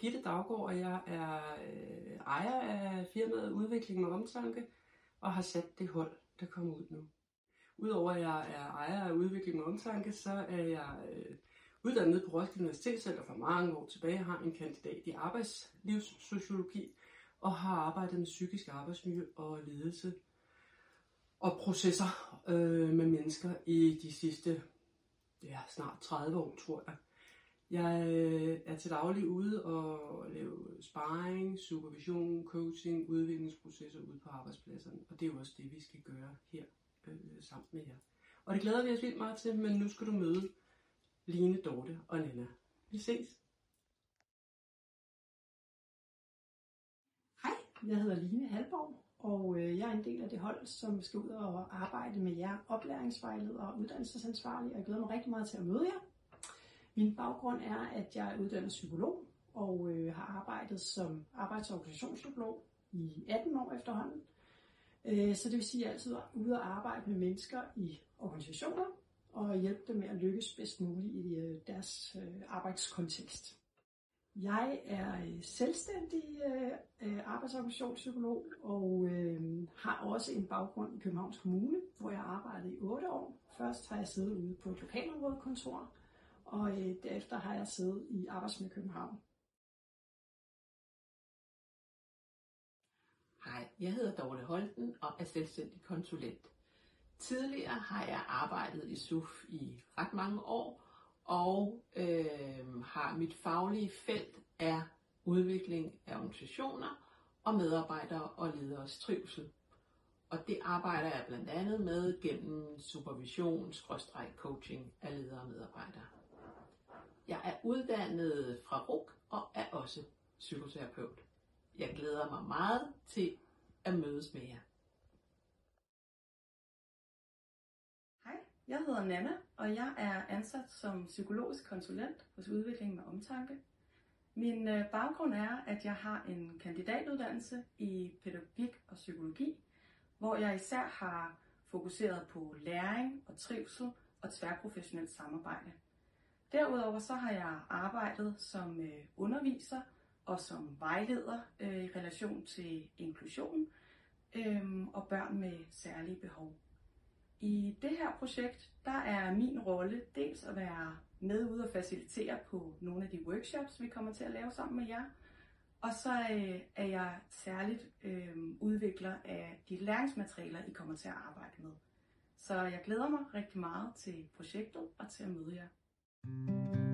Gitte Daggaard, og jeg er øh, ejer af firmaet Udvikling med Omtanke, og har sat det hold, der kommer ud nu. Udover at jeg er ejer af Udvikling med Omtanke, så er jeg øh, uddannet på Roskilde Universitet, for mange år tilbage, har en kandidat i arbejdslivssociologi, og har arbejdet med psykisk arbejdsmiljø og ledelse og processer øh, med mennesker i de sidste ja, snart 30 år, tror jeg. Jeg øh, er til daglig ude og lave sparring, supervision, coaching, udviklingsprocesser ude på arbejdspladserne. Og det er jo også det, vi skal gøre her øh, sammen med jer. Og det glæder vi os vildt meget til, men nu skal du møde Line, Dorte og Nana. Vi ses! Hej, jeg hedder Line Halborg, og øh, jeg er en del af det hold, som skal ud og arbejde med jer oplæringsvejledere og uddannelsesansvarlige, og jeg glæder mig rigtig meget til at møde jer. Min baggrund er, at jeg er uddannet psykolog og øh, har arbejdet som arbejds- og organisationspsykolog i 18 år efterhånden. Øh, så det vil sige, at jeg altid er ude og arbejde med mennesker i organisationer og hjælpe dem med at lykkes bedst muligt i øh, deres øh, arbejdskontekst. Jeg er øh, selvstændig øh, øh arbejdsorganisationspsykolog og øh, har også en baggrund i Københavns Kommune, hvor jeg arbejdede i 8 år. Først har jeg siddet ude på et lokalområdekontor, og øh, derefter har jeg siddet i Arbejdsmiljø København. Hej, jeg hedder Dorte Holten og er selvstændig konsulent. Tidligere har jeg arbejdet i SUF i ret mange år, og øh, har mit faglige felt er udvikling af organisationer og medarbejdere og lederes trivsel. Og det arbejder jeg blandt andet med gennem supervision, coaching af ledere og medarbejdere. Uddannet fra RUK og er også psykoterapeut. Jeg glæder mig meget til at mødes med jer. Hej, jeg hedder Nana, og jeg er ansat som psykologisk konsulent hos Udvikling med Omtanke. Min øh, baggrund er, at jeg har en kandidatuddannelse i pædagogik og psykologi, hvor jeg især har fokuseret på læring og trivsel og tværprofessionelt samarbejde. Derudover så har jeg arbejdet som øh, underviser og som vejleder øh, i relation til inklusion øh, og børn med særlige behov. I det her projekt, der er min rolle dels at være med ude og facilitere på nogle af de workshops, vi kommer til at lave sammen med jer. Og så øh, er jeg særligt øh, udvikler af de læringsmaterialer, I kommer til at arbejde med. Så jeg glæder mig rigtig meget til projektet og til at møde jer. Thank you.